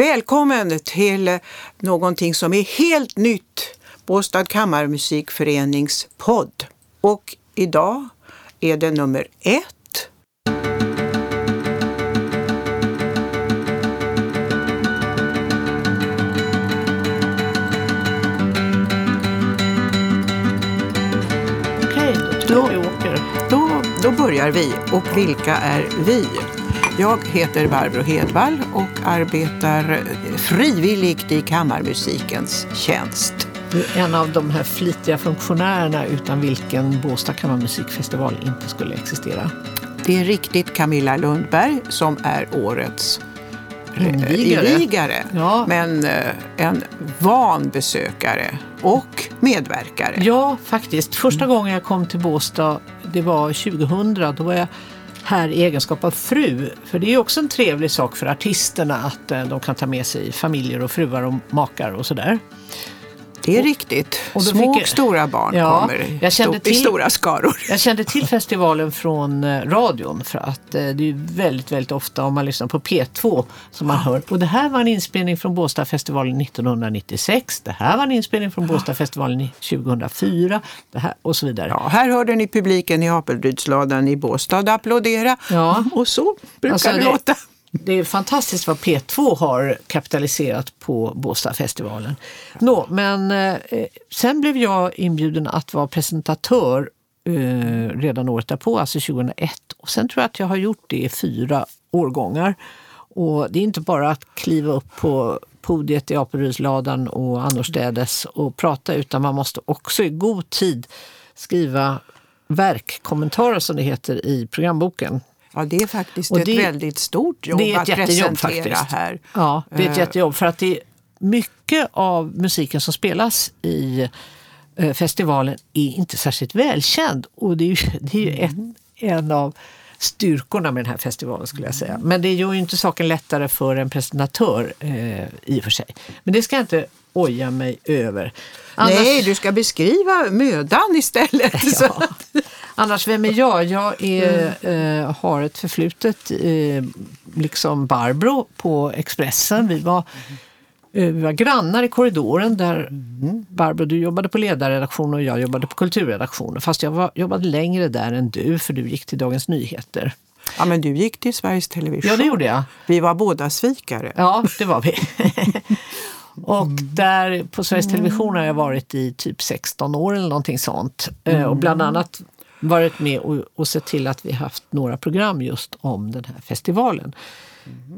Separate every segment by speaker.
Speaker 1: Välkommen till någonting som är helt nytt. Båstad Kammarmusikförenings podd. Och idag är det nummer ett.
Speaker 2: Då,
Speaker 1: då börjar vi. Och vilka är vi? Jag heter Barbro Hedvall och arbetar frivilligt i kammarmusikens tjänst.
Speaker 2: Du är en av de här flitiga funktionärerna utan vilken Båstad kammarmusikfestival inte skulle existera.
Speaker 1: Det är riktigt Camilla Lundberg som är årets eh,
Speaker 2: Invigare.
Speaker 1: invigare.
Speaker 2: Ja.
Speaker 1: Men eh, en van besökare och medverkare.
Speaker 2: Ja, faktiskt. Första gången jag kom till Båstad, det var 2000. Då var jag här i egenskap av fru. För det är ju också en trevlig sak för artisterna att eh, de kan ta med sig familjer och fruar och makar och sådär.
Speaker 1: Det är riktigt.
Speaker 2: och
Speaker 1: Små
Speaker 2: jag-
Speaker 1: och stora barn
Speaker 2: Ja,
Speaker 1: kommer i, sto- i
Speaker 2: till-
Speaker 1: stora skaror.
Speaker 2: Jag kände till festivalen från eh, radion för att eh, det är väldigt, väldigt ofta om man lyssnar på P2 som man hör. Och det här var en inspelning från Båstadfestivalen 1996. Det här var en inspelning från Båstadfestivalen i 2004 det här, och så vidare.
Speaker 1: Ja, här hörde ni publiken i Apelrydsladan i Båstad applådera.
Speaker 2: Ja.
Speaker 1: Och så brukar
Speaker 2: Alltså,
Speaker 1: det- låta.
Speaker 2: Det är fantastiskt vad P2 har kapitaliserat på Båstadfestivalen. Nå, men eh, sen blev jag inbjuden att vara presentatör eh, redan året därpå, alltså 2001. Och sen tror jag att jag har gjort det i fyra årgångar. Och det är inte bara att kliva upp på podiet i Apelrydsladan och annorstädes och prata utan man måste också i god tid skriva verkkommentarer som det heter i programboken.
Speaker 1: Ja, det är faktiskt
Speaker 2: Och
Speaker 1: ett
Speaker 2: det-
Speaker 1: väldigt stort jobb
Speaker 2: det är ett
Speaker 1: att
Speaker 2: jättejobb
Speaker 1: presentera
Speaker 2: faktiskt.
Speaker 1: här.
Speaker 2: Ja, det är ett
Speaker 1: Eh,
Speaker 2: jättejobb för att det är mycket av musiken som spelas i eh, festivalen är inte särskilt välkänd och det är ju, det är ju ett, en av styrkorna med den här festivalen skulle jag säga. Men det gör ju inte saken lättare för en presentatör eh, i och för sig. Men det ska jag inte oja mig över. Annars-
Speaker 1: Nej, du ska beskriva mödan istället.
Speaker 2: Ja. Annars, vem är jag? Jag är, eh, har ett förflutet, eh, liksom Barbro på Expressen. Vi var, eh, vi var grannar i korridoren där Barbro, du jobbade på ledarredaktion och jag jobbade på kulturredaktionen. Fast jag var, jobbade längre där än du, för du gick till Dagens Nyheter.
Speaker 1: Ja, men du gick till Sveriges Television.
Speaker 2: Ja, det gjorde jag.
Speaker 1: Vi var båda svikare.
Speaker 2: Ja, det var vi. och där på Sveriges Television har jag varit i typ 16 år eller någonting sånt. Eh, Och bland annat varit med och, och sett till att vi haft några program just om den här festivalen.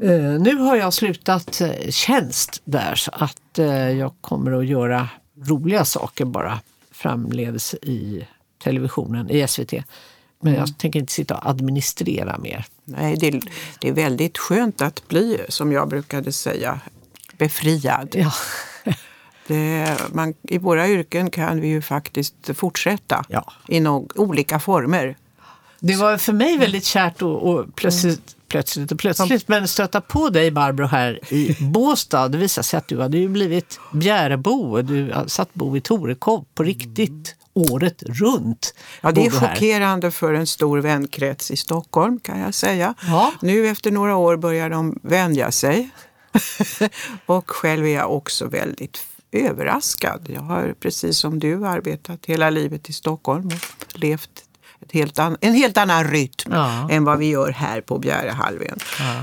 Speaker 2: Eh, nu har jag slutat eh, tjänst där så att eh, jag kommer att göra roliga saker bara framledes i televisionen, i SVT. Men jag tänker inte sitta och administrera mer.
Speaker 1: Nej, det, det är väldigt skönt att bli, som jag brukade säga, befriad.
Speaker 2: Ja.
Speaker 1: Det, man, I våra yrken kan vi ju faktiskt fortsätta
Speaker 2: Ja.
Speaker 1: i no, olika former.
Speaker 2: Det var för mig väldigt kärt och, och plötsligt, plötsligt och plötsligt, men stöta på dig Barbro här i Båstad. Det visade sig att du hade ju blivit Bjärebo. Du har satt bo i Torekov på riktigt året runt.
Speaker 1: Ja, det är chockerande för en stor vänkrets i Stockholm kan jag säga.
Speaker 2: Ja.
Speaker 1: Nu efter några år börjar de vänja sig. och själv är jag också väldigt överraskad. Jag har precis som du arbetat hela livet i Stockholm och levt ett helt an- en helt annan rytm
Speaker 2: Ja.
Speaker 1: än vad vi gör här på Bjärehalvön.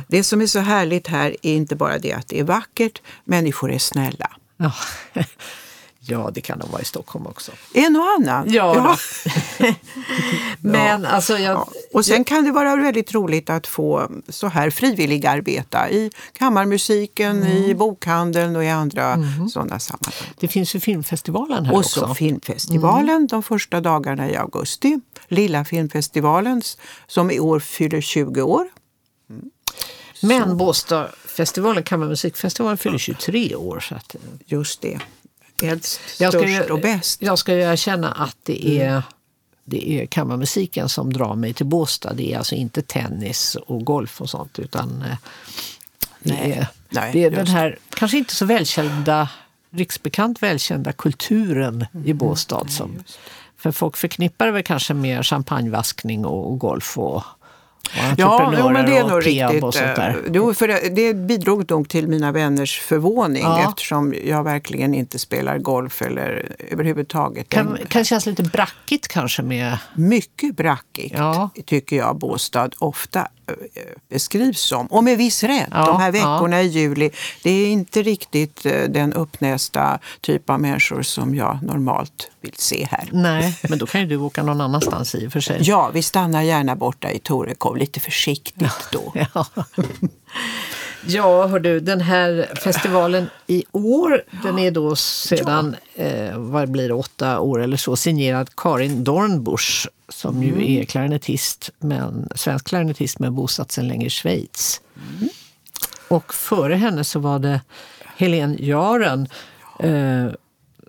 Speaker 1: Det som är så härligt här är inte bara det att det är vackert, människor är snälla.
Speaker 2: Ja. ja, det kan de vara i Stockholm också.
Speaker 1: En och annan.
Speaker 2: Ja, Men alltså, jag,
Speaker 1: Ja. Och sen kan det vara väldigt roligt att få så här frivilligarbeta i kammarmusiken,
Speaker 2: Mm.
Speaker 1: i bokhandeln och i andra sådana sammanhang.
Speaker 2: det finns ju filmfestivalen här
Speaker 1: Och
Speaker 2: också.
Speaker 1: så filmfestivalen de första dagarna i augusti. Lilla filmfestivalen som i år fyller 20 år.
Speaker 2: Men Båstadfestivalen, Kammarmusikfestivalen, fyller 23 år. Så att,
Speaker 1: Just det. Äldst,
Speaker 2: Jag ska,
Speaker 1: störst och bäst.
Speaker 2: jag ska ju erkänna att det är, det är kammarmusiken som drar mig till Båstad. Det är alltså inte tennis och golf och sånt utan eh, det
Speaker 1: Nej,
Speaker 2: är,
Speaker 1: nej,
Speaker 2: det är den här kanske inte så välkända, riksbekant välkända kulturen
Speaker 1: Mm,
Speaker 2: i Båstad. Som, för folk förknippar det väl kanske med champagnevaskning och, och golf och
Speaker 1: Ja, jo, men det är nog riktigt.
Speaker 2: och sånt där.
Speaker 1: eh, Jo, för det, det bidrog nog till mina vänners förvåning
Speaker 2: Ja.
Speaker 1: eftersom jag verkligen inte spelar golf eller överhuvudtaget.
Speaker 2: Kan, kan kännas lite brackigt kanske med...
Speaker 1: Mycket brackigt
Speaker 2: Ja.
Speaker 1: tycker jag Båstad ofta beskrivs som. Och med viss rätt.
Speaker 2: Ja,
Speaker 1: De här veckorna i juli, det är inte riktigt eh, den uppnästa typ av människor som jag normalt vill se här.
Speaker 2: Nej, men då kan ju du åka någon annanstans i och för sig.
Speaker 1: Ja, vi stannar gärna borta i Torekov, lite försiktigt då.
Speaker 2: Ja. Ja, hör du, den här festivalen i år, den är då sedan, eh, vad blir det, åtta år eller så, signerad Karin Dornbusch som ju är klarinettist, men, svensk klarinettist men bosatt sedan länge i Schweiz. Och före henne så var det Helene Jaren, eh,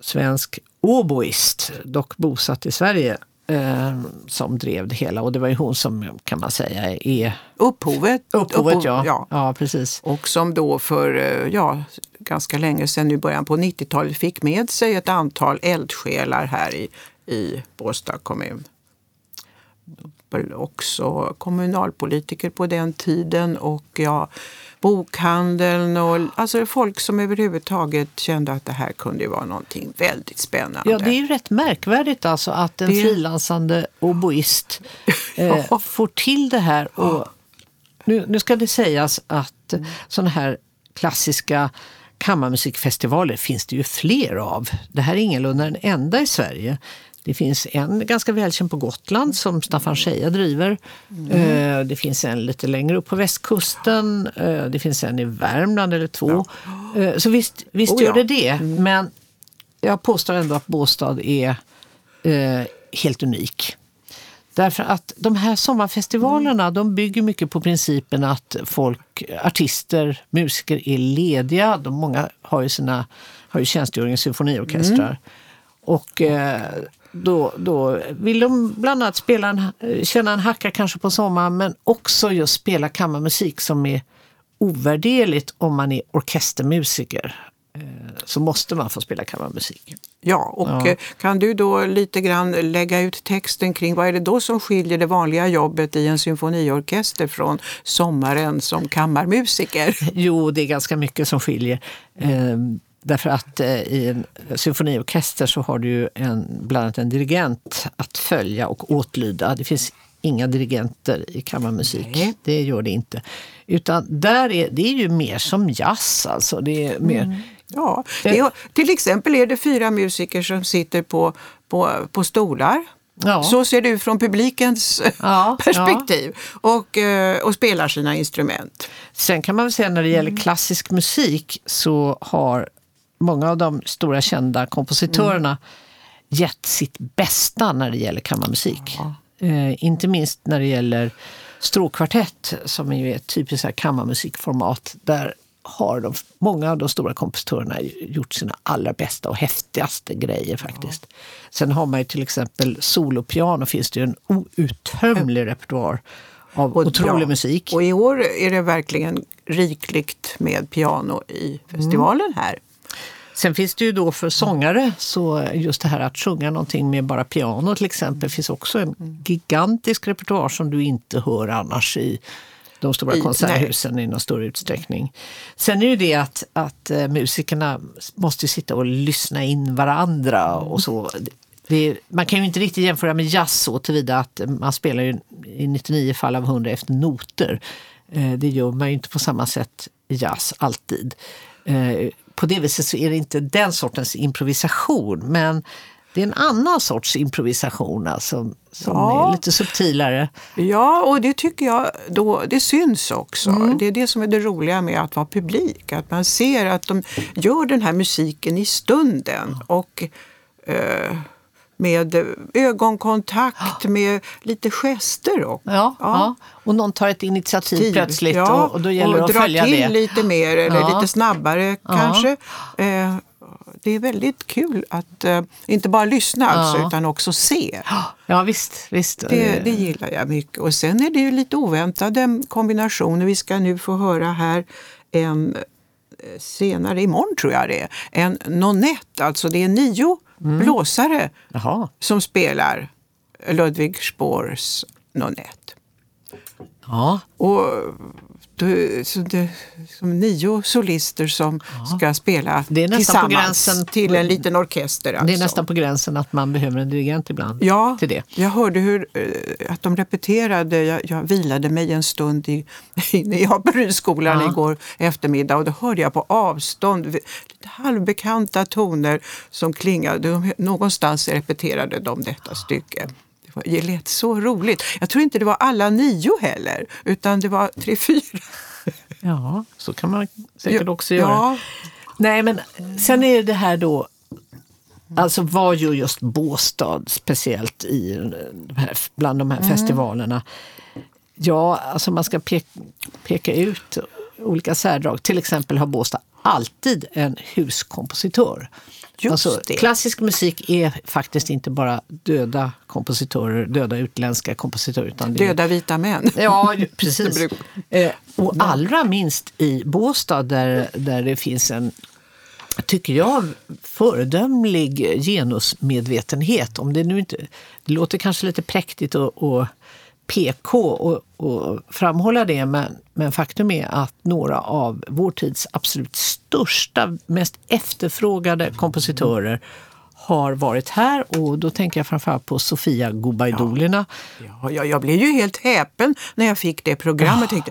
Speaker 2: svensk oboist, dock bosatt i Sverige, eh, som drev det hela. Och det var ju hon som kan man säga är
Speaker 1: Upphovet.
Speaker 2: upphovet.
Speaker 1: upphov-
Speaker 2: ja.
Speaker 1: ja.
Speaker 2: ja, precis.
Speaker 1: Och som då för eh, ja, ganska länge sedan, i början på 90-talet, fick med sig ett antal eldsjälar här i, i Båstad kommun. Väl Också kommunalpolitiker på den tiden och ja, bokhandeln och alltså folk som överhuvudtaget kände att det här kunde vara någonting väldigt spännande.
Speaker 2: Ja, det är ju rätt märkvärdigt alltså att en
Speaker 1: Det-
Speaker 2: frilansande oboist eh,
Speaker 1: Ja.
Speaker 2: får till det här. Och nu, nu ska det sägas att mm. sådana här klassiska kammarmusikfestivaler finns det ju fler av. Det här är ingalunda den enda i Sverige. Det finns en ganska välkänd på Gotland som Staffan Scheja driver. Eh, Det finns en lite längre upp på västkusten. Eh, Det finns en i Värmland eller två. Eh, Så visst, visst
Speaker 1: Oh,
Speaker 2: gör
Speaker 1: ja.
Speaker 2: det det. Men jag påstår ändå att Båstad är eh, helt unik. Därför att de här sommarfestivalerna de bygger mycket på principen att folk, artister, musiker är lediga. De, många har ju, sina, har ju tjänstgöring i symfoniorkestrar. Och eh, då, då vill de bland annat spela en, känna en hacka kanske på sommaren men också just spela kammarmusik som är ovärderligt om man är orkestermusiker. Eh, så måste man få spela kammarmusik.
Speaker 1: Ja, och
Speaker 2: Ja.
Speaker 1: eh, kan du då lite grann lägga ut texten kring vad är det då som skiljer det vanliga jobbet i en symfoniorkester från sommaren som kammarmusiker?
Speaker 2: Jo, det är ganska mycket som skiljer. Eh, därför att eh, i en symfoniorkester så har du ju en, bland annat en dirigent att följa och åtlyda. Det finns inga dirigenter i kammarmusik.
Speaker 1: Nej.
Speaker 2: Det gör det inte. Utan där är, det är ju mer som jazz. Alltså. Det är mer,
Speaker 1: Ja, det är, till exempel är det fyra musiker som sitter på, på, på stolar.
Speaker 2: Ja.
Speaker 1: Så ser det ut från publikens
Speaker 2: Ja,
Speaker 1: perspektiv och, eh, och spelar sina instrument.
Speaker 2: Sen kan man väl säga när det gäller klassisk musik så har många av de stora kända kompositörerna gett sitt bästa när det gäller kammarmusik. Eh, inte minst när det gäller stråkkvartett som är ett typiskt här kammarmusikformat. Där har de, många av de stora kompositörerna gjort sina allra bästa och häftigaste grejer faktiskt. Sen har man ju till exempel solopiano finns det ju en outtömlig repertoar av
Speaker 1: Och-
Speaker 2: otrolig
Speaker 1: ja.
Speaker 2: musik.
Speaker 1: Och i år är det verkligen rikligt med piano i festivalen här.
Speaker 2: Sen finns det ju då för sångare, så just det här att sjunga någonting med bara piano till exempel, finns också en gigantisk repertoar som du inte hör annars i de stora
Speaker 1: I-
Speaker 2: konserthusen i någon större utsträckning. Sen är det ju det att, att eh, musikerna måste sitta och lyssna in varandra och så. Är, man kan ju inte riktigt jämföra med jazz så tillvida att man spelar ju i 99 fall av 100 efter noter. Eh, Det gör man ju inte på samma sätt i jazz alltid. På det viset så är det inte den sortens improvisation men det är en annan sorts improvisation alltså, som
Speaker 1: Ja.
Speaker 2: är lite subtilare.
Speaker 1: Ja, och det tycker jag då, det syns också.
Speaker 2: Mm.
Speaker 1: Det är det som är det roliga med att vara publik. Att man ser att de gör den här musiken i stunden. Och eh, med ögonkontakt, med lite gester också.
Speaker 2: Ja, ja. Och någon tar ett initiativ
Speaker 1: Tid.
Speaker 2: plötsligt
Speaker 1: Ja,
Speaker 2: och, och då gäller det
Speaker 1: och
Speaker 2: att följa
Speaker 1: till
Speaker 2: det.
Speaker 1: lite mer eller lite snabbare kanske. Eh, det är väldigt kul att eh, inte bara lyssna alltså,
Speaker 2: Ja.
Speaker 1: utan också se.
Speaker 2: Ja visst, visst.
Speaker 1: Det, det gillar jag mycket. Och sen är det ju lite oväntade kombinationer. Vi ska nu få höra här en eh, senare, imorgon tror jag det är, en nonett. Alltså det är nio blåsare
Speaker 2: Jaha.
Speaker 1: som spelar Ludwig Spohrs nonett.
Speaker 2: Ja.
Speaker 1: Och så det, som nio solister som ska spela
Speaker 2: Det är nästan på
Speaker 1: tillsammans
Speaker 2: gränsen-
Speaker 1: till en liten orkester. Alltså.
Speaker 2: Det är nästan på gränsen att man behöver en dirigent ibland.
Speaker 1: Ja,
Speaker 2: till det.
Speaker 1: jag hörde hur, eh, att de repeterade. Jag, jag vilade mig en stund i, inne i Haparydsskolan
Speaker 2: Ja.
Speaker 1: igår eftermiddag och då hörde jag på avstånd halvbekanta toner som klingade. De- Någonstans repeterade de detta stycke. Det, var, lät så roligt. Jag tror inte det var alla nio heller, utan det var tre, fyra.
Speaker 2: Ja, så kan man säkert
Speaker 1: Ja,
Speaker 2: också göra.
Speaker 1: ja.
Speaker 2: Nej, men sen är det här då, alltså vad gör just Båstad speciellt i de här, bland de här
Speaker 1: Mm.
Speaker 2: festivalerna? Ja, alltså man ska peka, peka ut olika särdrag. Till exempel har Båstad alltid en huskompositör.
Speaker 1: Just
Speaker 2: alltså,
Speaker 1: det.
Speaker 2: Klassisk musik är faktiskt inte bara döda kompositörer, döda utländska kompositörer. Utan det är
Speaker 1: Döda vita män.
Speaker 2: Ja, precis. Eh, och allra minst i Båstad där, där det finns en, tycker jag, föredömlig genusmedvetenhet. Om det nu inte, det låter kanske lite präktigt och, och PK och, och framhålla det, men, men faktum är att några av vår tids absolut största, mest efterfrågade kompositörer har varit här och då tänker jag framförallt på Sofia Gubaidulina.
Speaker 1: Ja, jag, jag blev ju helt häpen när jag fick det programmet. Tänkte,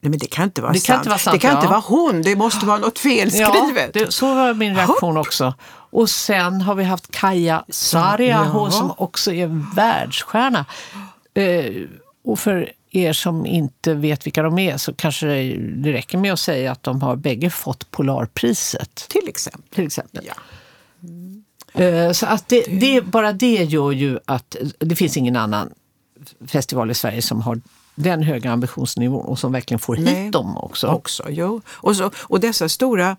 Speaker 1: Nej, men det kan inte vara
Speaker 2: Det kan
Speaker 1: sant.
Speaker 2: inte vara sant,
Speaker 1: det kan
Speaker 2: ja.
Speaker 1: inte vara hon. Det måste vara något felskrivet.
Speaker 2: Ja, det, så var min reaktion också. Och sen har vi haft Kaja Sarjaho
Speaker 1: Ja.
Speaker 2: som också är världsstjärna. Eh, och för er som inte vet vilka de är så kanske det, räcker med att säga att de har bägge fått Polarpriset.
Speaker 1: Till exempel.
Speaker 2: Till exempel.
Speaker 1: Ja.
Speaker 2: Eh, Så att det, det, bara det gör ju att det finns ingen annan festival i Sverige som har den höga ambitionsnivån och som verkligen får
Speaker 1: Nej.
Speaker 2: hit dem också.
Speaker 1: Också, jo. Och, så, och dessa stora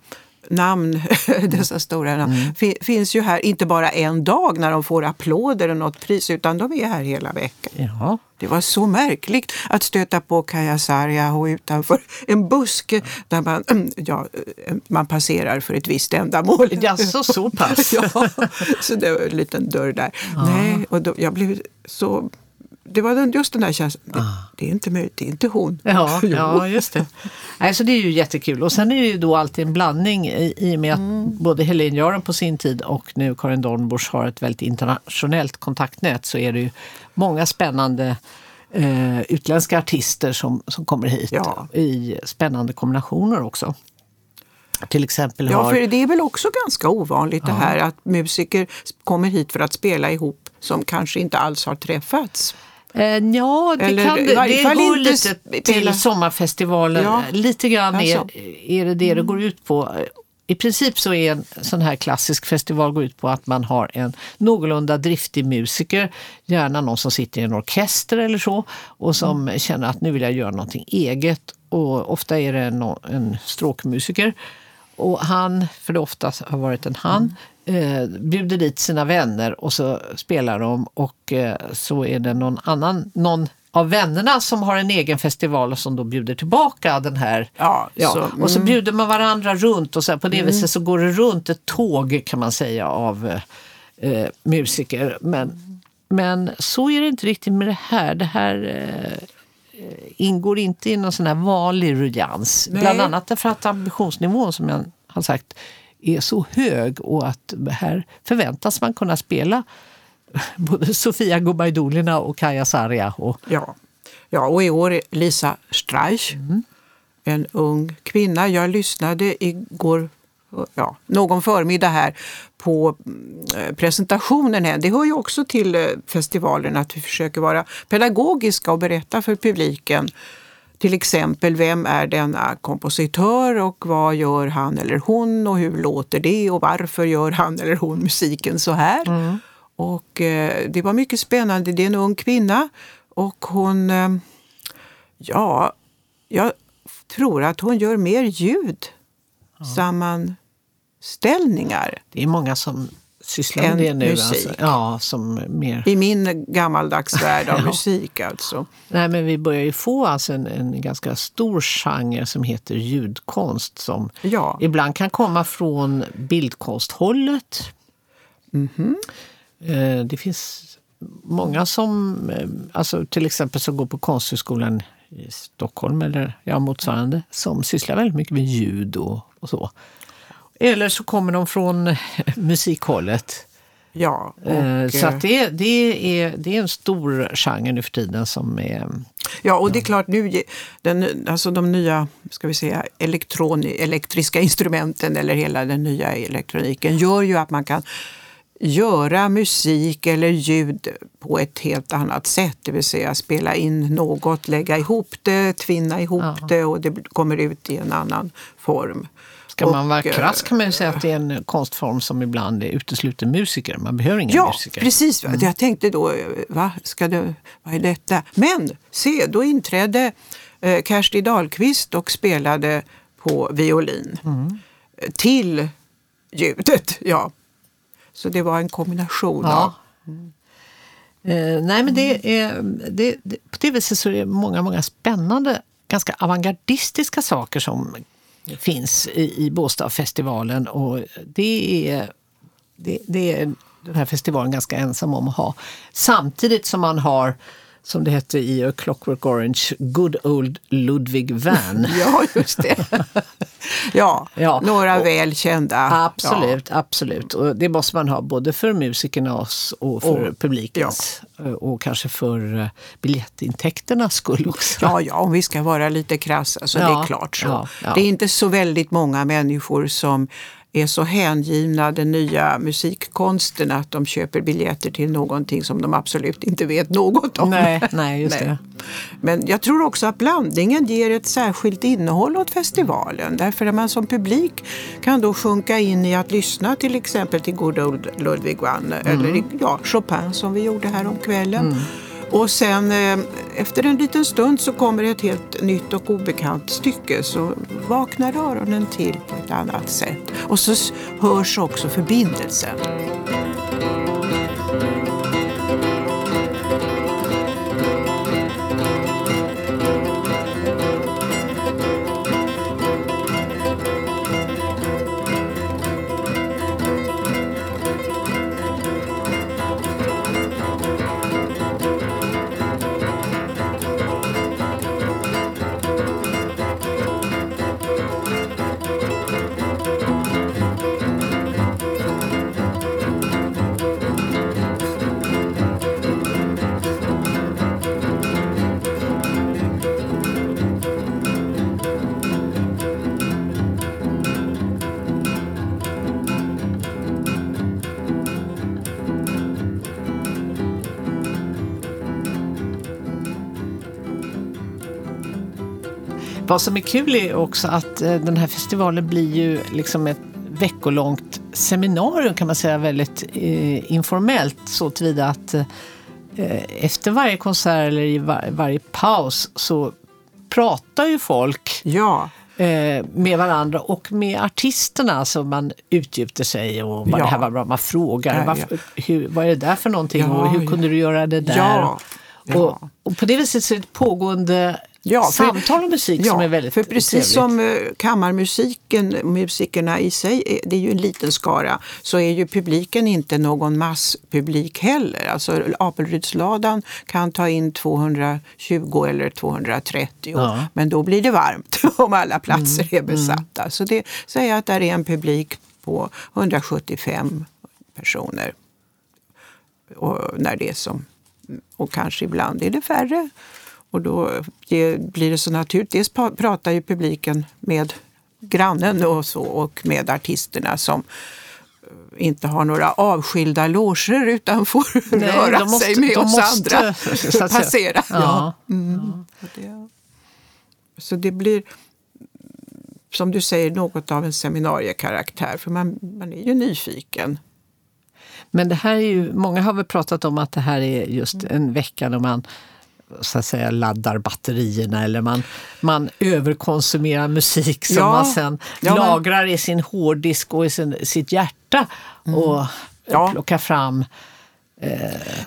Speaker 1: namn, dessa stora namn
Speaker 2: Mm.
Speaker 1: fi, finns ju här inte bara en dag när de får applåder och något pris utan de är här hela veckan.
Speaker 2: Ja.
Speaker 1: Det var så märkligt att stöta på Kaja Sarjaho utanför en buske där man, ja, man passerar för ett visst ändamål.
Speaker 2: Jaså, så pass?
Speaker 1: ja, så det var en liten dörr där. Nej, och då, jag blev så... Det var just den där känslan. Det, det är inte möjligt, det är inte hon.
Speaker 2: Ja, ja just det. Nej, så det är ju jättekul. Och sen är det ju då alltid en blandning i, i och med att både Helene Jaren på sin tid och nu Karin Dornbusch har ett väldigt internationellt kontaktnät så är det ju många spännande eh, utländska artister som, som kommer hit
Speaker 1: Ja.
Speaker 2: i spännande kombinationer också. Till exempel
Speaker 1: Ja,
Speaker 2: har...
Speaker 1: för det är väl också ganska ovanligt det här att musiker kommer hit för att spela ihop som kanske inte alls har träffats.
Speaker 2: Eh, ja, det,
Speaker 1: Eller
Speaker 2: kan, det, det går
Speaker 1: inte
Speaker 2: lite
Speaker 1: spela-
Speaker 2: till sommarfestivalen.
Speaker 1: Ja,
Speaker 2: Lite grann är,
Speaker 1: alltså.
Speaker 2: är det det det går ut på. I princip så är en sån här klassisk festival går ut på att man har en någorlunda driftig musiker, gärna någon som sitter i en orkester eller så och som känner att nu vill jag göra någonting eget. Och ofta är det nå- en stråkmusiker. Och han, för det oftast har varit en han, eh, bjuder dit sina vänner och så spelar de och eh, så är det någon annan, någon av vännerna som har en egen festival och som då bjuder tillbaka den här.
Speaker 1: Ja,
Speaker 2: Ja,
Speaker 1: så,
Speaker 2: och så
Speaker 1: mm.
Speaker 2: bjuder man varandra runt och så här, på det viset så går det runt ett tåg kan man säga av eh, musiker. Men, men så är det inte riktigt med det här. Det här eh, ingår inte i någon sån här vanlig rullians.
Speaker 1: Nej.
Speaker 2: Bland annat därför att ambitionsnivån som jag har sagt är så hög och att här förväntas man kunna spela både Sofia Gubaidulina och Kaja Sarjaho.
Speaker 1: Ja. ja, och i år Lisa Streich, en ung kvinna. Jag lyssnade igår, ja, någon förmiddag här på mm, presentationen. här. Det hör ju också till eh, festivalen att vi försöker vara pedagogiska och berätta för publiken till exempel, vem är denna kompositör och vad gör han eller hon och hur låter det och varför gör han eller hon musiken så här? Och eh, det var mycket spännande. Det är en ung kvinna och hon, eh, ja, jag tror att hon gör mer ljud, sammanställningar.
Speaker 2: Det är många som sysslar med det nu.
Speaker 1: musik.
Speaker 2: Alltså. Ja, som mer...
Speaker 1: I min gammaldags värld av musik alltså.
Speaker 2: Nej, men vi börjar ju få alltså en, en ganska stor genre som heter ljudkonst som
Speaker 1: Ja.
Speaker 2: ibland kan komma från bildkonsthållet.
Speaker 1: Mhm.
Speaker 2: Eh, Det finns många som, eh, alltså till exempel som går på Konsthögskolan i Stockholm eller ja, motsvarande som sysslar väldigt mycket med ljud och, och så. Eller så kommer de från musikhållet.
Speaker 1: Ja, och,
Speaker 2: Eh, Så
Speaker 1: eh,
Speaker 2: det, det, är, det är en stor genre nu för tiden som är...
Speaker 1: Ja, och det är klart nu, den, alltså de nya ska vi säga, elektron, elektriska instrumenten eller hela den nya elektroniken gör ju att man kan göra musik eller ljud på ett helt annat sätt. Det vill säga spela in något, lägga ihop det, tvinna ihop
Speaker 2: Ja.
Speaker 1: det och det kommer ut i en annan form.
Speaker 2: Ska man vara
Speaker 1: Och, eh,
Speaker 2: krass kan man ju säga att det är en konstform som ibland utesluter musiker. Man behöver inga
Speaker 1: Ja,
Speaker 2: musiker.
Speaker 1: precis. Jag tänkte då, va, ska det, vad är detta? Men se, då inträdde eh, Kersti Dahlqvist och spelade på violin eh, till ljudet. Ja. Så det var en kombination
Speaker 2: Ja.
Speaker 1: av...
Speaker 2: Eh, nej, men det är, det, det, på det viset så är det många, många spännande, ganska avantgardistiska saker som finns i, i Båstadfestivalen och det är, det, det är den här festivalen ganska ensam om att ha. Samtidigt som man har, som det hette i A Clockwork Orange, Good Old Ludwig van.
Speaker 1: Ja, just det. ja,
Speaker 2: Ja,
Speaker 1: några
Speaker 2: och-
Speaker 1: väl kända.
Speaker 2: Absolut, absolut. Och det måste man ha både för musikernas och för
Speaker 1: Och-
Speaker 2: publikens. Och kanske för eh, biljettintäkternas skull också.
Speaker 1: Ja, ja, om vi ska vara lite krassa så det
Speaker 2: Ja,
Speaker 1: är klart så.
Speaker 2: ja, ja.
Speaker 1: Det är inte så väldigt många människor som är så hängivna den nya musikkonsten att de köper biljetter till någonting som de absolut inte vet något om.
Speaker 2: Nej, nej, just
Speaker 1: Nej.
Speaker 2: det.
Speaker 1: Men jag tror också att blandningen ger ett särskilt innehåll åt festivalen. Därför att man som publik kan då sjunka in i att lyssna till exempel till Good Old Ludwig van eller i- ja, Chopin som vi gjorde här om kvällen. Och sen eh, efter en liten stund så kommer ett helt nytt och obekant stycke så vaknar öronen till på ett annat sätt. Och så hörs också förbindelsen.
Speaker 2: Vad som är kul är också att eh, den här festivalen blir ju liksom ett veckolångt seminarium kan man säga, väldigt eh, informellt så tillvida att eh, efter varje konsert eller i var, varje paus så pratar ju folk
Speaker 1: Ja,
Speaker 2: eh, med varandra och med artisterna. Så man utgjuter sig och vad
Speaker 1: Ja.
Speaker 2: det här var bra. Man frågar
Speaker 1: Ja,
Speaker 2: varför, hur, vad är det där för någonting och hur kunde du göra det där? Och, och på det viset så är det ett pågående
Speaker 1: Ja, för-
Speaker 2: samtal om musik som är väldigt
Speaker 1: för precis
Speaker 2: trevligt.
Speaker 1: som eh, kammarmusiken, musikerna i sig, är- det är ju en liten skara, så är ju publiken inte någon masspublik heller. Alltså Apelrydsladan kan ta in 220 eller 230,
Speaker 2: Ja.
Speaker 1: men då blir det varmt om alla platser är besatta. Så det säger att där är en publik på 175 personer. Och när det är som, och kanske ibland är det färre. Och då blir det så naturligt. Dels pratar ju publiken med grannen och så och med artisterna som eh, inte har några avskilda loger utan får
Speaker 2: Nej,
Speaker 1: röra
Speaker 2: måste-
Speaker 1: sig med oss
Speaker 2: måste,
Speaker 1: andra. Passera. Ja.
Speaker 2: Ja.
Speaker 1: Mm. Det, så det blir som du säger något av en seminariekaraktär för man, man är ju nyfiken.
Speaker 2: Men det här är ju, många har väl pratat om att det här är just en vecka då man så att säga laddar batterierna eller man, man överkonsumerar musik som
Speaker 1: Ja.
Speaker 2: man sen
Speaker 1: Ja, men-
Speaker 2: lagrar i sin hårddisk och i sin, sitt hjärta och
Speaker 1: Mm. Ja.
Speaker 2: plockar fram.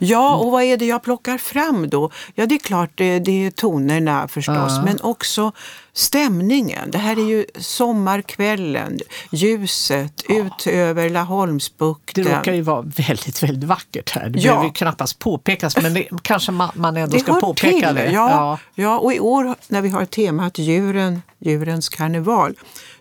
Speaker 1: Ja, och vad är det jag plockar fram då? Ja, det är klart det, det är tonerna förstås,
Speaker 2: Ja.
Speaker 1: men också stämningen. Det här är ju sommarkvällen, ljuset ut över Laholmsbukten.
Speaker 2: Det råkar ju vara väldigt, väldigt vackert här. Det
Speaker 1: Ja.
Speaker 2: behöver ju knappast påpekas, men det, kanske man, man ändå
Speaker 1: Det
Speaker 2: ska påpeka
Speaker 1: till,
Speaker 2: det.
Speaker 1: Ja, ja. och i år när vi har temat djuren, djurens karneval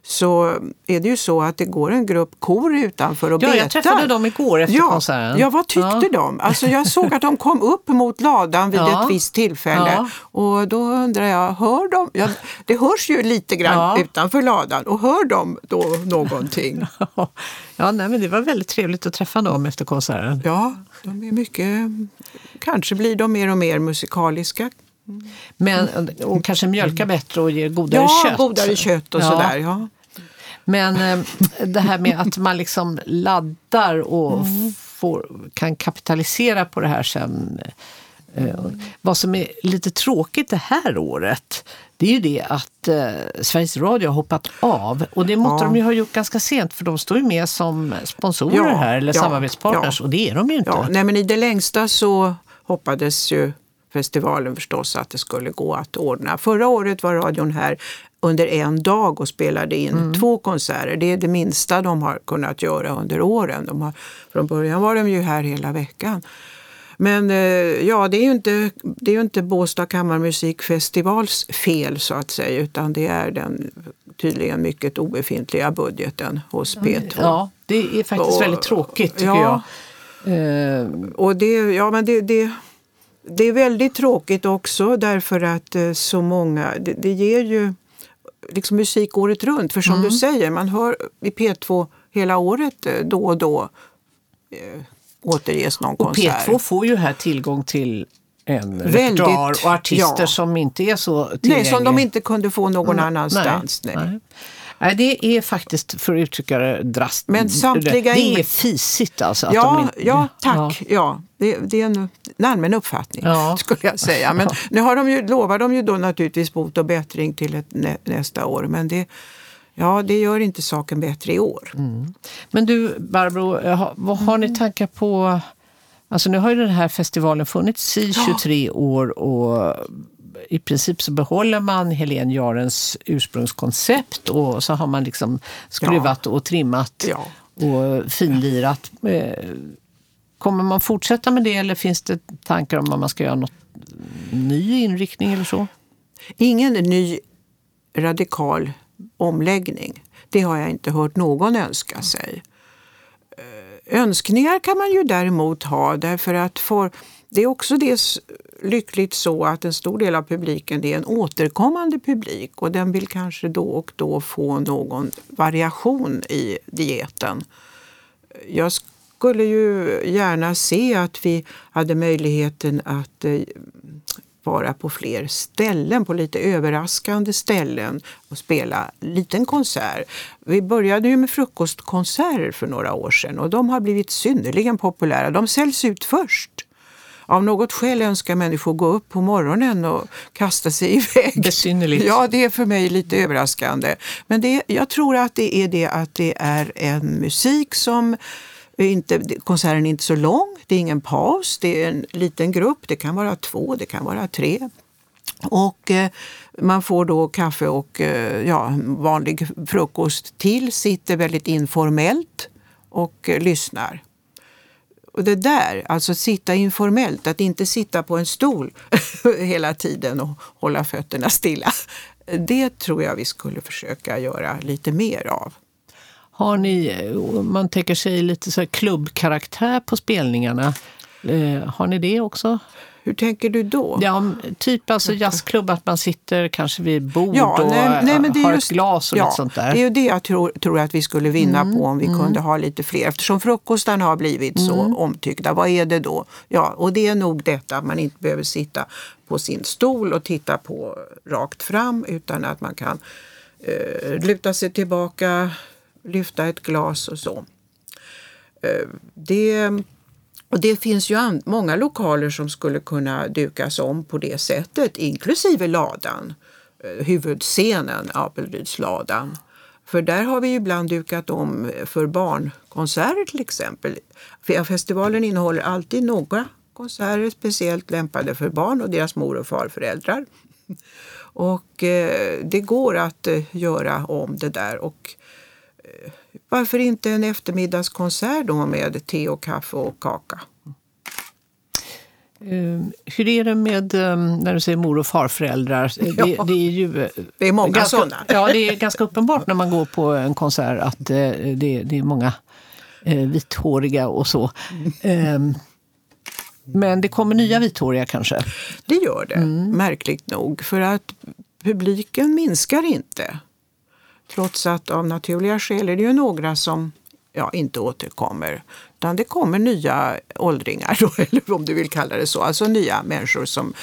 Speaker 1: så är det ju så att det går en grupp kor utanför och
Speaker 2: Ja,
Speaker 1: betar.
Speaker 2: jag träffade dem igår efter
Speaker 1: ja,
Speaker 2: konserten.
Speaker 1: Ja, vad tyckte
Speaker 2: Ja.
Speaker 1: de? Alltså jag såg att de kom upp mot ladan vid
Speaker 2: Ja.
Speaker 1: ett visst tillfälle
Speaker 2: Ja.
Speaker 1: och då undrar jag, hör de? Ja, det hörs ju lite grann
Speaker 2: Ja.
Speaker 1: utanför ladan och hör de då någonting?
Speaker 2: Ja, nej, men det var väldigt trevligt att träffa dem efter konserten.
Speaker 1: Ja, de är mycket, kanske blir de mer och mer musikaliska.
Speaker 2: Men, och kanske mjölka bättre och ge godare
Speaker 1: Ja,
Speaker 2: kött.
Speaker 1: godare kött och
Speaker 2: Ja.
Speaker 1: sådär. Ja.
Speaker 2: Men eh, det här med att man liksom laddar och
Speaker 1: Mm.
Speaker 2: får, kan kapitalisera på det här sen. Eh, vad som är lite tråkigt det här året, det är ju det att eh, Sveriges Radio har hoppat av. Och det måste
Speaker 1: Ja.
Speaker 2: de ju ha gjort ganska sent för de står ju med som sponsorer
Speaker 1: Ja,
Speaker 2: här, eller
Speaker 1: ja,
Speaker 2: samarbetspartners, och det är de ju inte.
Speaker 1: Nej, men I det längsta så hoppades ju festivalen förstås att det skulle gå att ordna. Förra året var radion här under en dag och spelade in
Speaker 2: Mm.
Speaker 1: två konserter. Det är det minsta de har kunnat göra under åren. De har, från början var de ju här hela veckan. Men eh, ja, det är ju inte, det är inte Båstad kammarmusikfestivals fel så att säga utan det är den tydligen mycket obefintliga budgeten hos P2.
Speaker 2: Ja, det är faktiskt
Speaker 1: Och-
Speaker 2: väldigt tråkigt tycker
Speaker 1: ja.
Speaker 2: jag. Eh,
Speaker 1: Och det, ja, men det, det, det är väldigt tråkigt också därför att eh, så många, det, det ger ju liksom musik året runt. För som
Speaker 2: Mm.
Speaker 1: du säger, man hör i P2 hela året eh, då och då eh, återges någon
Speaker 2: Och
Speaker 1: konsert.
Speaker 2: P2 får ju här tillgång till en repertoar och artister
Speaker 1: ja.
Speaker 2: som inte är så tillgängliga.
Speaker 1: Nej, som de inte kunde få någon
Speaker 2: Mm,
Speaker 1: annanstans. Nej.
Speaker 2: Nej. Nej, det är faktiskt, för att uttrycka det drastiskt, det är fisigt alltså. Att
Speaker 1: Ja,
Speaker 2: de inte,
Speaker 1: ja, tack. Ja. det, det är en, en allmän uppfattning
Speaker 2: Ja.
Speaker 1: skulle jag säga. Men nu har de ju, lovar de ju då naturligtvis bot och bättring till ett, nä, nästa år. Men det, ja, det gör inte saken bättre i år.
Speaker 2: Men du Barbro, eh, vad har ni tankar på... Alltså nu har ju den här festivalen funnits i 23 år och i princip så behåller man Helene Jarens ursprungskoncept och så har man liksom skruvat och trimmat
Speaker 1: Ja.
Speaker 2: och finlirat. Kommer man fortsätta med det eller finns det tankar om att man ska göra något ny inriktning eller så?
Speaker 1: Ingen ny radikal omläggning. Det har jag inte hört någon önska sig. Eh, önskningar kan man ju däremot ha därför att för, det är också det lyckligt så att en stor del av publiken det är en återkommande publik och den vill kanske då och då få någon variation i dieten. Jag skulle ju gärna se att vi hade möjligheten att eh, vara på fler ställen, på lite överraskande ställen och spela liten konsert. Vi började ju med frukostkonserter för några år sedan och de har blivit synnerligen populära. De säljs ut först. Av något skäl önskar människor gå upp på morgonen och kasta sig iväg.
Speaker 2: Besynnerligt.
Speaker 1: Ja, det är för mig lite överraskande. Men det, jag tror att det är det att det är en musik som inte, konserten är inte så lång, det är ingen paus, det är en liten grupp, det kan vara två, det kan vara tre. Och eh, man får då kaffe och eh, ja, vanlig frukost till, sitter väldigt informellt och eh, lyssnar. Och det där, alltså sitta informellt, att inte sitta på en stol hela tiden och hålla fötterna stilla. Det tror jag vi skulle försöka göra lite mer av.
Speaker 2: Har ni, om man tänker sig lite så klubbkaraktär på spelningarna, eh, har ni det också?
Speaker 1: Hur tänker du då?
Speaker 2: Ja, typ alltså jazzklubb, att man sitter kanske vid bord
Speaker 1: Ja,
Speaker 2: och
Speaker 1: nej, nej,
Speaker 2: har
Speaker 1: just-
Speaker 2: ett glas och
Speaker 1: ja,
Speaker 2: lite sånt där.
Speaker 1: Det är ju det jag tror, tror att vi skulle vinna
Speaker 2: Mm,
Speaker 1: på om vi kunde ha lite fler. Eftersom frukostarna har blivit så
Speaker 2: Mm.
Speaker 1: omtyckta, vad är det då? Ja, och det är nog detta att man inte behöver sitta på sin stol och titta på rakt fram utan att man kan eh, luta sig tillbaka, lyfta ett glas och så. Eh, det, och det finns ju många lokaler som skulle kunna dukas om på det sättet, inklusive ladan, eh, huvudscenen, Apelrydsladan. För där har vi ju ibland dukat om för barnkonserter till exempel. Festivalen innehåller alltid några konserter speciellt lämpade för barn och deras mor och farföräldrar. Och eh, det går att eh, göra om det där. Och eh, varför inte en eftermiddagskonsert då med te och kaffe och kaka?
Speaker 2: Uh, hur är det med um, när du säger mor och farföräldrar? Ja. Det, det, är ju uh,
Speaker 1: det är många
Speaker 2: ganska,
Speaker 1: sådana.
Speaker 2: Ja, det är ganska uppenbart när man går på en konsert att uh, det, det, är många vithåriga och så. Mm. men det kommer nya vithåriga kanske?
Speaker 1: Det gör det, mm. märkligt nog. För att publiken minskar inte. Trots att av naturliga skäl är det ju några som ja, inte återkommer. Utan det kommer nya åldringar, då, eller om du vill kalla det så. Alltså nya människor som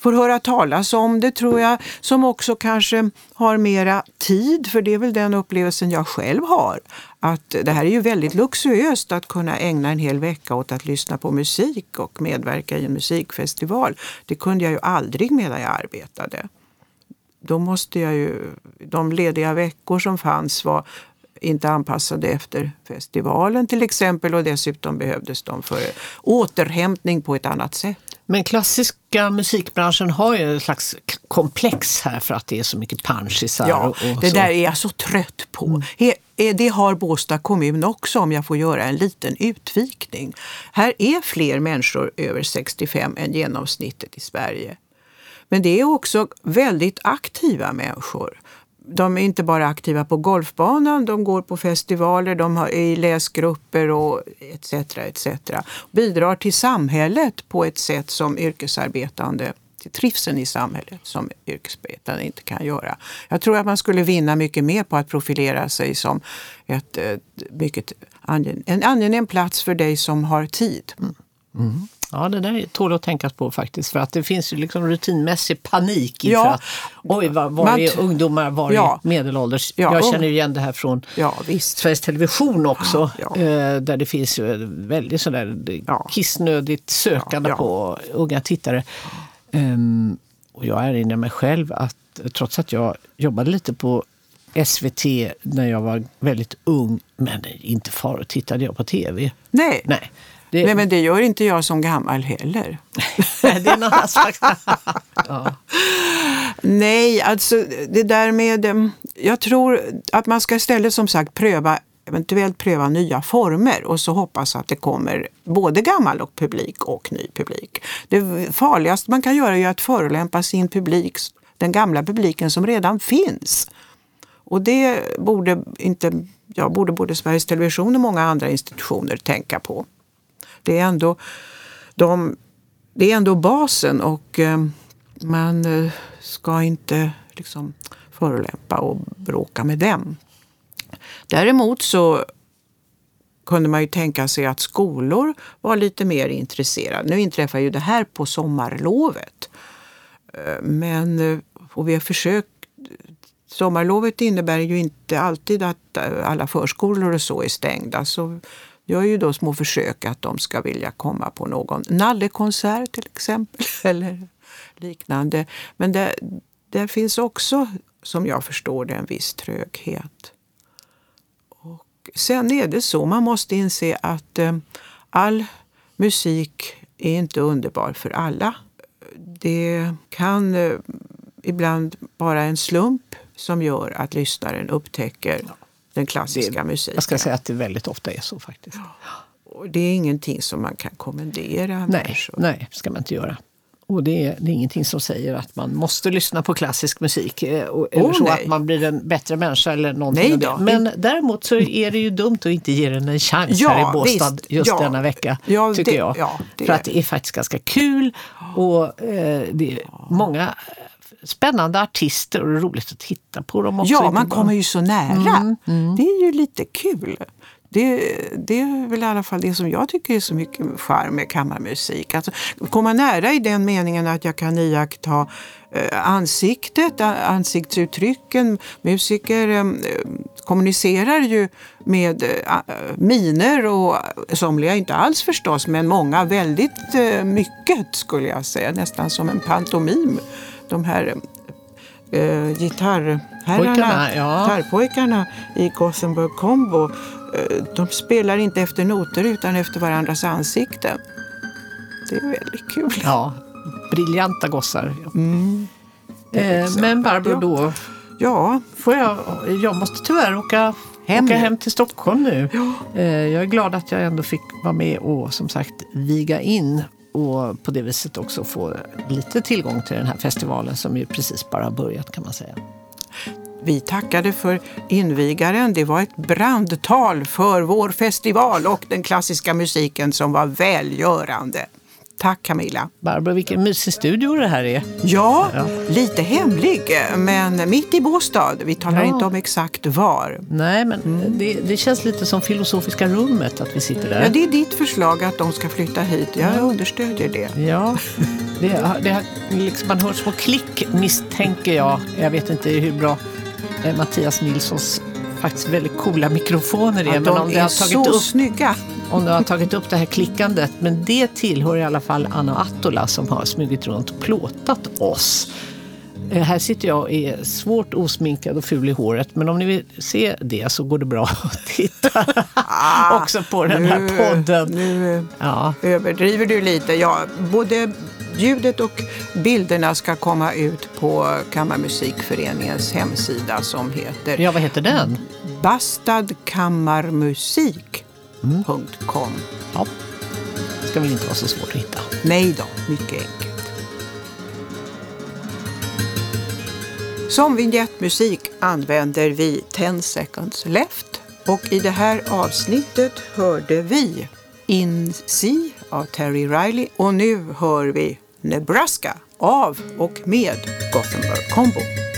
Speaker 1: får höra talas om det tror jag, som också kanske har mera tid, för det är väl den upplevelsen jag själv har. Att det här är ju väldigt luxuöst att kunna ägna en hel vecka åt att lyssna på musik och medverka i en musikfestival. Det kunde jag ju aldrig medan jag arbetade. Då måste jag ju, de lediga veckor som fanns var inte anpassade efter festivalen till exempel och dessutom behövdes de för återhämtning på ett annat sätt.
Speaker 2: Men klassiska musikbranschen har ju en slags komplex här för att det är så mycket punchisar.
Speaker 1: Ja,
Speaker 2: och, och
Speaker 1: det
Speaker 2: så.
Speaker 1: där är jag så trött på. Mm. He, det har Båstad kommun också om jag får göra en liten utvikning. Här är fler människor över 65 än genomsnittet i Sverige. Men det är också väldigt aktiva människor de är inte bara aktiva på golfbanan, de går på festivaler, de är i läsgrupper och etc. etc. Bidrar till samhället på ett sätt som yrkesarbetande till trivseln i samhället som yrkesarbetande inte kan göra. Jag tror att man skulle vinna mycket mer på att profilera sig som ett, eh, mycket en angenäm plats för dig som har tid. Mm.
Speaker 2: Mm. Ja, det där tål att tänkas på faktiskt. För att det finns ju liksom rutinmässig panik inför ja, att oj, var, var är ungdomar, var ja, är medelålders? Ja, jag känner igen det här från
Speaker 1: ja, visst.
Speaker 2: Sveriges Television också. Ja, eh, där det finns ju väldigt sådär kissnödigt sökande på unga tittare. Um, och jag erinrar mig själv att trots att jag jobbade lite på SVT när jag var väldigt ung, men inte far tittade jag på tv.
Speaker 1: Nej.
Speaker 2: Nej.
Speaker 1: Det... Nej, men det gör inte jag som gammal heller.
Speaker 2: det är en annan slags... ja.
Speaker 1: Nej, alltså det där med... Eh, jag tror att man ska istället som sagt pröva eventuellt pröva nya former och så hoppas att det kommer både gammal och publik och ny publik. Det farligaste man kan göra är att förolämpa sin publik, den gamla publiken som redan finns. Och det borde, inte, ja, borde både Sveriges Television och många andra institutioner tänka på. Det är ändå, de, det är ändå basen och eh, man eh, ska inte liksom förolämpa och bråka med dem. Däremot så kunde man ju tänka sig att skolor var lite mer intresserade. Nu inträffar ju det här på sommarlovet. Eh, men och vi har försökt Sommarlovet innebär ju inte alltid att alla förskolor och så är stängda. Så gör ju då små försök att de ska vilja komma på någon nallekonsert till exempel. eller liknande. Men det, det finns också, som jag förstår det, en viss tröghet. Och sen är det så, man måste inse att eh, all musik är inte underbar för alla. Det kan eh, ibland vara en slump som gör att lyssnaren upptäcker den klassiska
Speaker 2: det,
Speaker 1: musiken.
Speaker 2: Jag ska säga att det väldigt ofta är så faktiskt.
Speaker 1: Och det är ingenting som man kan kommendera
Speaker 2: nej,
Speaker 1: människor.
Speaker 2: Nej, ska man inte göra. Och det är, det är ingenting som säger att man måste lyssna på klassisk musik eh, eller oh, så nej. att man blir en bättre människa eller någonting. Nej Men däremot så är det ju dumt att inte ge den en chans ja, här i Båstad visst. just ja. denna vecka. Ja, tycker det, jag. För att det är faktiskt ganska kul och eh, det många spännande artister och roligt att titta på dem också.
Speaker 1: Ja, man kommer ju så nära. Mm, mm. Det är ju lite kul. Det, det är väl i alla fall det som jag tycker är så mycket charm med kammarmusik. Alltså, komma nära i den meningen att jag kan iaktta eh, ansiktet, ansiktsuttrycken. Musiker eh, kommunicerar ju med eh, miner och somliga inte alls förstås, men många väldigt mycket skulle jag säga. Nästan som en pantomim de här eh, gitarrherrarna, ja. gitarrpojkarna i Gothenburg Combo, eh, de spelar inte efter noter utan efter varandras ansikten. Det är väldigt kul.
Speaker 2: Ja, briljanta gossar.
Speaker 1: Mm.
Speaker 2: Eh, men Barbro,
Speaker 1: Ja.
Speaker 2: då
Speaker 1: Ja,
Speaker 2: får jag, jag måste tyvärr åka
Speaker 1: Hem
Speaker 2: åka hem till Stockholm nu. Eh, jag är glad att jag ändå fick vara med och som sagt viga in och på det viset också få lite tillgång till den här festivalen som ju precis bara har börjat kan man säga.
Speaker 1: vi tackade för invigaren. Det var ett brandtal för vår festival och den klassiska musiken som var välgörande. Tack Camilla.
Speaker 2: Barbro, vilken mysig studio det här är.
Speaker 1: Ja, lite hemlig, men mitt i Båstad. Vi talar
Speaker 2: Ja.
Speaker 1: inte om exakt var.
Speaker 2: Nej, men det, det känns lite som Filosofiska rummet att vi sitter där.
Speaker 1: Ja, det är ditt förslag att de ska flytta hit. Jag understödjer det.
Speaker 2: Ja, det, det, liksom, man hör små klick misstänker jag. Jag vet inte hur bra eh, Mattias Nilssons faktiskt väldigt coola mikrofoner är.
Speaker 1: Ja,
Speaker 2: men
Speaker 1: de
Speaker 2: om det,
Speaker 1: är
Speaker 2: har
Speaker 1: så
Speaker 2: tagit upp,
Speaker 1: snygga.
Speaker 2: Om det har tagit upp det här klickandet. Men det tillhör i alla fall Anna Attola som har smugit runt och plåtat oss. Eh, Här sitter jag och är svårt osminkad och ful i håret. Men om ni vill se det så går det bra att titta också på den här
Speaker 1: Nu-
Speaker 2: podden.
Speaker 1: Nu
Speaker 2: Ja,
Speaker 1: överdriver du lite. Ja, både ljudet och bilderna ska komma ut på Kammarmusikföreningens hemsida som heter
Speaker 2: ja vad heter den?
Speaker 1: bastadkammarmusik.com.
Speaker 2: Ja, det ska väl inte vara så svårt att hitta.
Speaker 1: Nej då, mycket enkelt. Som vignettmusik använder vi 10 seconds left och i det här avsnittet hörde vi In Sea av Terry Riley och nu hör vi Nebraska av och med Gothenburg Combo.